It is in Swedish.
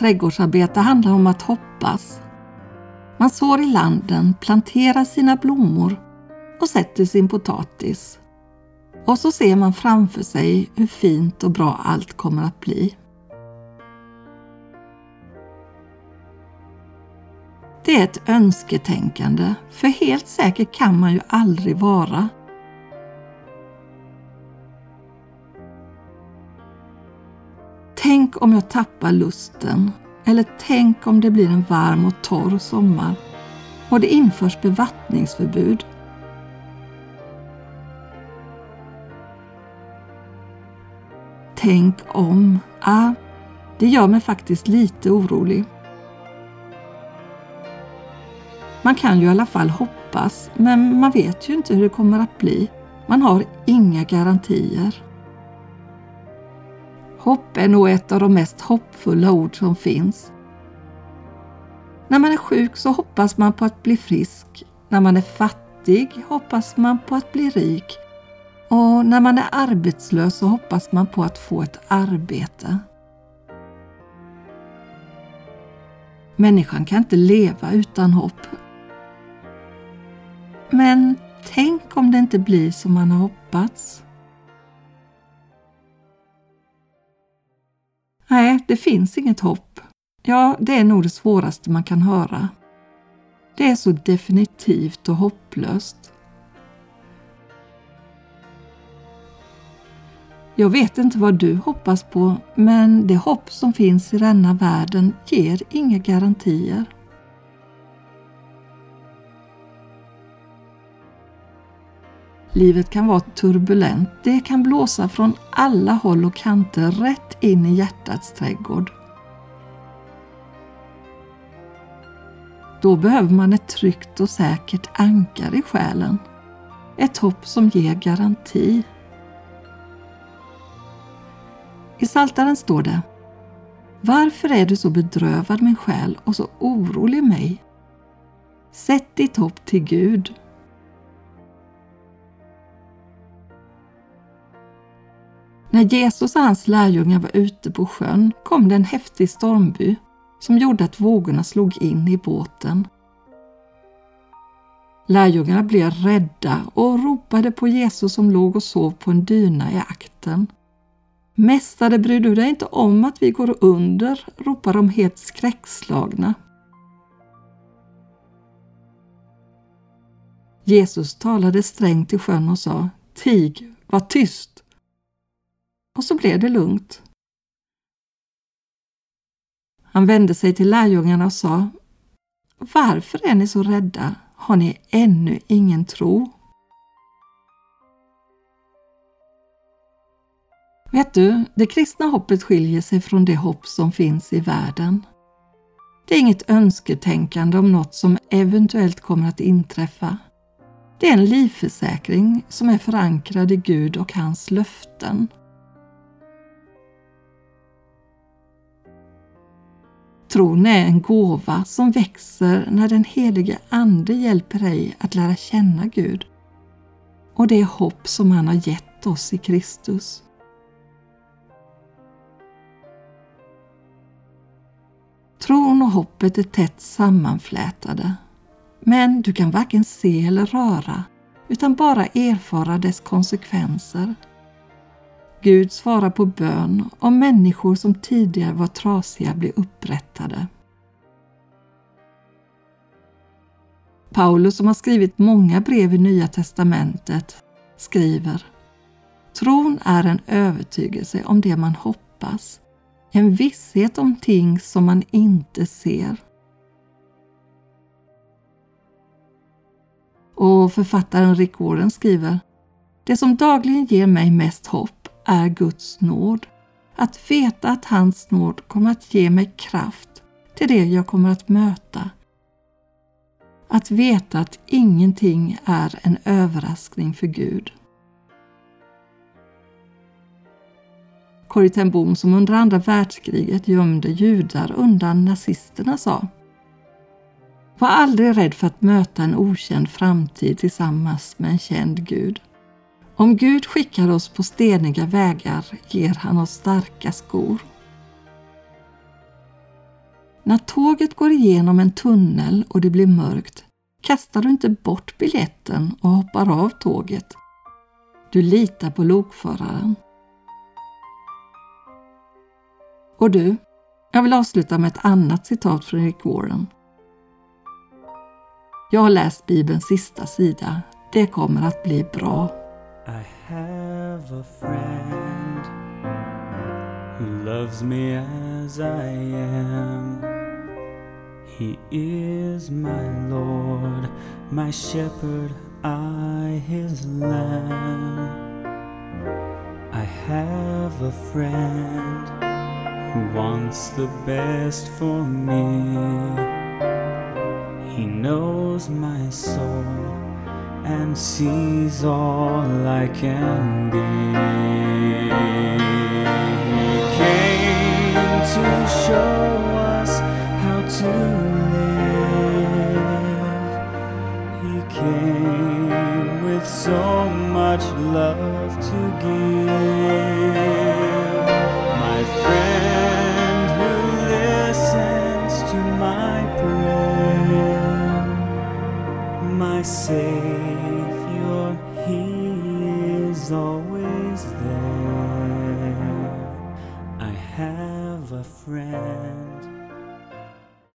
Trädgårdsarbete handlar om att hoppas. Man sår i landen, planterar sina blommor och sätter sin potatis. Och så ser man framför sig hur fint och bra allt kommer att bli. Det är ett önsketänkande, för helt säker kan man ju aldrig vara. Tänk om jag tappar lusten, eller tänk om det blir en varm och torr sommar och det införs bevattningsförbud. Tänk om. Ah, det gör mig faktiskt lite orolig. Man kan ju i alla fall hoppas, men man vet ju inte hur det kommer att bli. Man har inga garantier. Hopp är nog ett av de mest hoppfulla ord som finns. När man är sjuk så hoppas man på att bli frisk. När man är fattig hoppas man på att bli rik. Och när man är arbetslös så hoppas man på att få ett arbete. Människan kan inte leva utan hopp. Men tänk om det inte blir som man har hoppats? Nej, det finns inget hopp. Ja, det är nog det svåraste man kan höra. Det är så definitivt och hopplöst. Jag vet inte vad du hoppas på, men det hopp som finns i denna världen ger inga garantier. Livet kan vara turbulent. Det kan blåsa från alla håll och kanter rätt in i hjärtats trädgård. Då behöver man ett tryggt och säkert ankar i själen. Ett hopp som ger garanti. I Saltaren står det Varför är du så bedrövad min själ och så orolig mig? Sätt ditt hopp till Gud När Jesus och hans lärjungar var ute på sjön kom det en häftig stormby som gjorde att vågorna slog in i båten. Lärjungarna blev rädda och ropade på Jesus som låg och sov på en dyna i akten. Mästare, bryr du dig inte om att vi går under? ropade de helt skräckslagna. Jesus talade strängt till sjön och sa Tig, var tyst! Och så blev det lugnt. Han vände sig till lärjungarna och sa Varför är ni så rädda? Har ni ännu ingen tro? Vet du, det kristna hoppet skiljer sig från det hopp som finns i världen. Det är inget önsketänkande om något som eventuellt kommer att inträffa. Det är en livförsäkring som är förankrad i Gud och hans löften. Tron är en gåva som växer när den helige Ande hjälper dig att lära känna Gud och det hopp som han har gett oss i Kristus. Tron och hoppet är tätt sammanflätade, men du kan varken se eller röra utan bara erfara dess konsekvenser Gud svarar på bön och människor som tidigare var trasiga blir upprättade. Paulus som har skrivit många brev i Nya testamentet skriver Tron är en övertygelse om det man hoppas, en visshet om ting som man inte ser. Och författaren Rick Warren skriver Det som dagligen ger mig mest hopp är Guds nåd. Att veta att hans nåd kommer att ge mig kraft till det jag kommer att möta. Att veta att ingenting är en överraskning för Gud. Corrie ten Boom som under andra världskriget gömde judar undan nazisterna sa Var aldrig rädd för att möta en okänd framtid tillsammans med en känd Gud. Om Gud skickar oss på steniga vägar ger han oss starka skor. När tåget går igenom en tunnel och det blir mörkt kastar du inte bort biljetten och hoppar av tåget. Du litar på lokföraren. Och du, jag vill avsluta med ett annat citat från Rick Warren. Jag har läst Bibelns sista sida. Det kommer att bli bra. I have a friend who loves me as I am. He is my Lord, my shepherd, I his lamb. I have a friend who wants the best for me. He knows my soul and sees all I can be. He came to show us how to live. He came with so much love my Savior, He is always there. I have a friend.